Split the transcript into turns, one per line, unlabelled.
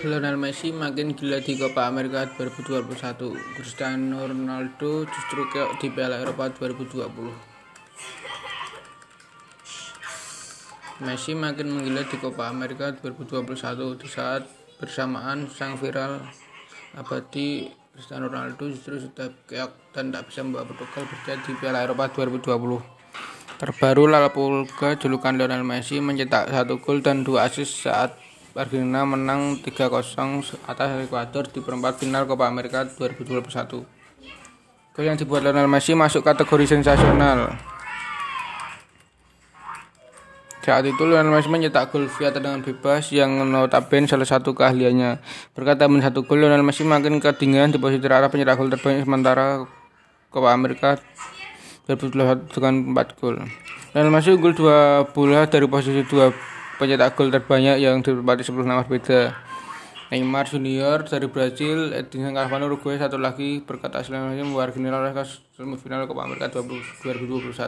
Lionel Messi makin gila di Copa America 2021. Cristiano Ronaldo justru keok di Piala Eropa 2020. Messi makin menggila di Copa America 2021 di saat bersamaan sang viral abadi Cristiano Ronaldo justru sudah keok dan tak bisa membawa Portugal berjaya di Piala Eropa 2020. Terbaru La Pulga julukan Lionel Messi mencetak satu gol dan dua assist saat Argentina menang 3-0 atas Ekuador di perempat final Copa America 2021. Gol yang dibuat Lionel Messi masuk kategori sensasional. Saat itu Lionel Messi mencetak gol via tendangan bebas yang notabene salah satu keahliannya. Berkata men satu gol Lionel Messi makin ketinggian di posisi terakhir penyerang gol terbanyak sementara Copa America 2021 dengan 4 gol. Lionel Messi unggul dua bola dari posisi dua pencetak gol terbanyak yang ditempati 10 nama berbeda. Neymar Junior dari Brazil, Edinson Cavani Uruguay satu lagi berkata Messi membuat oleh semifinal Copa America 2021.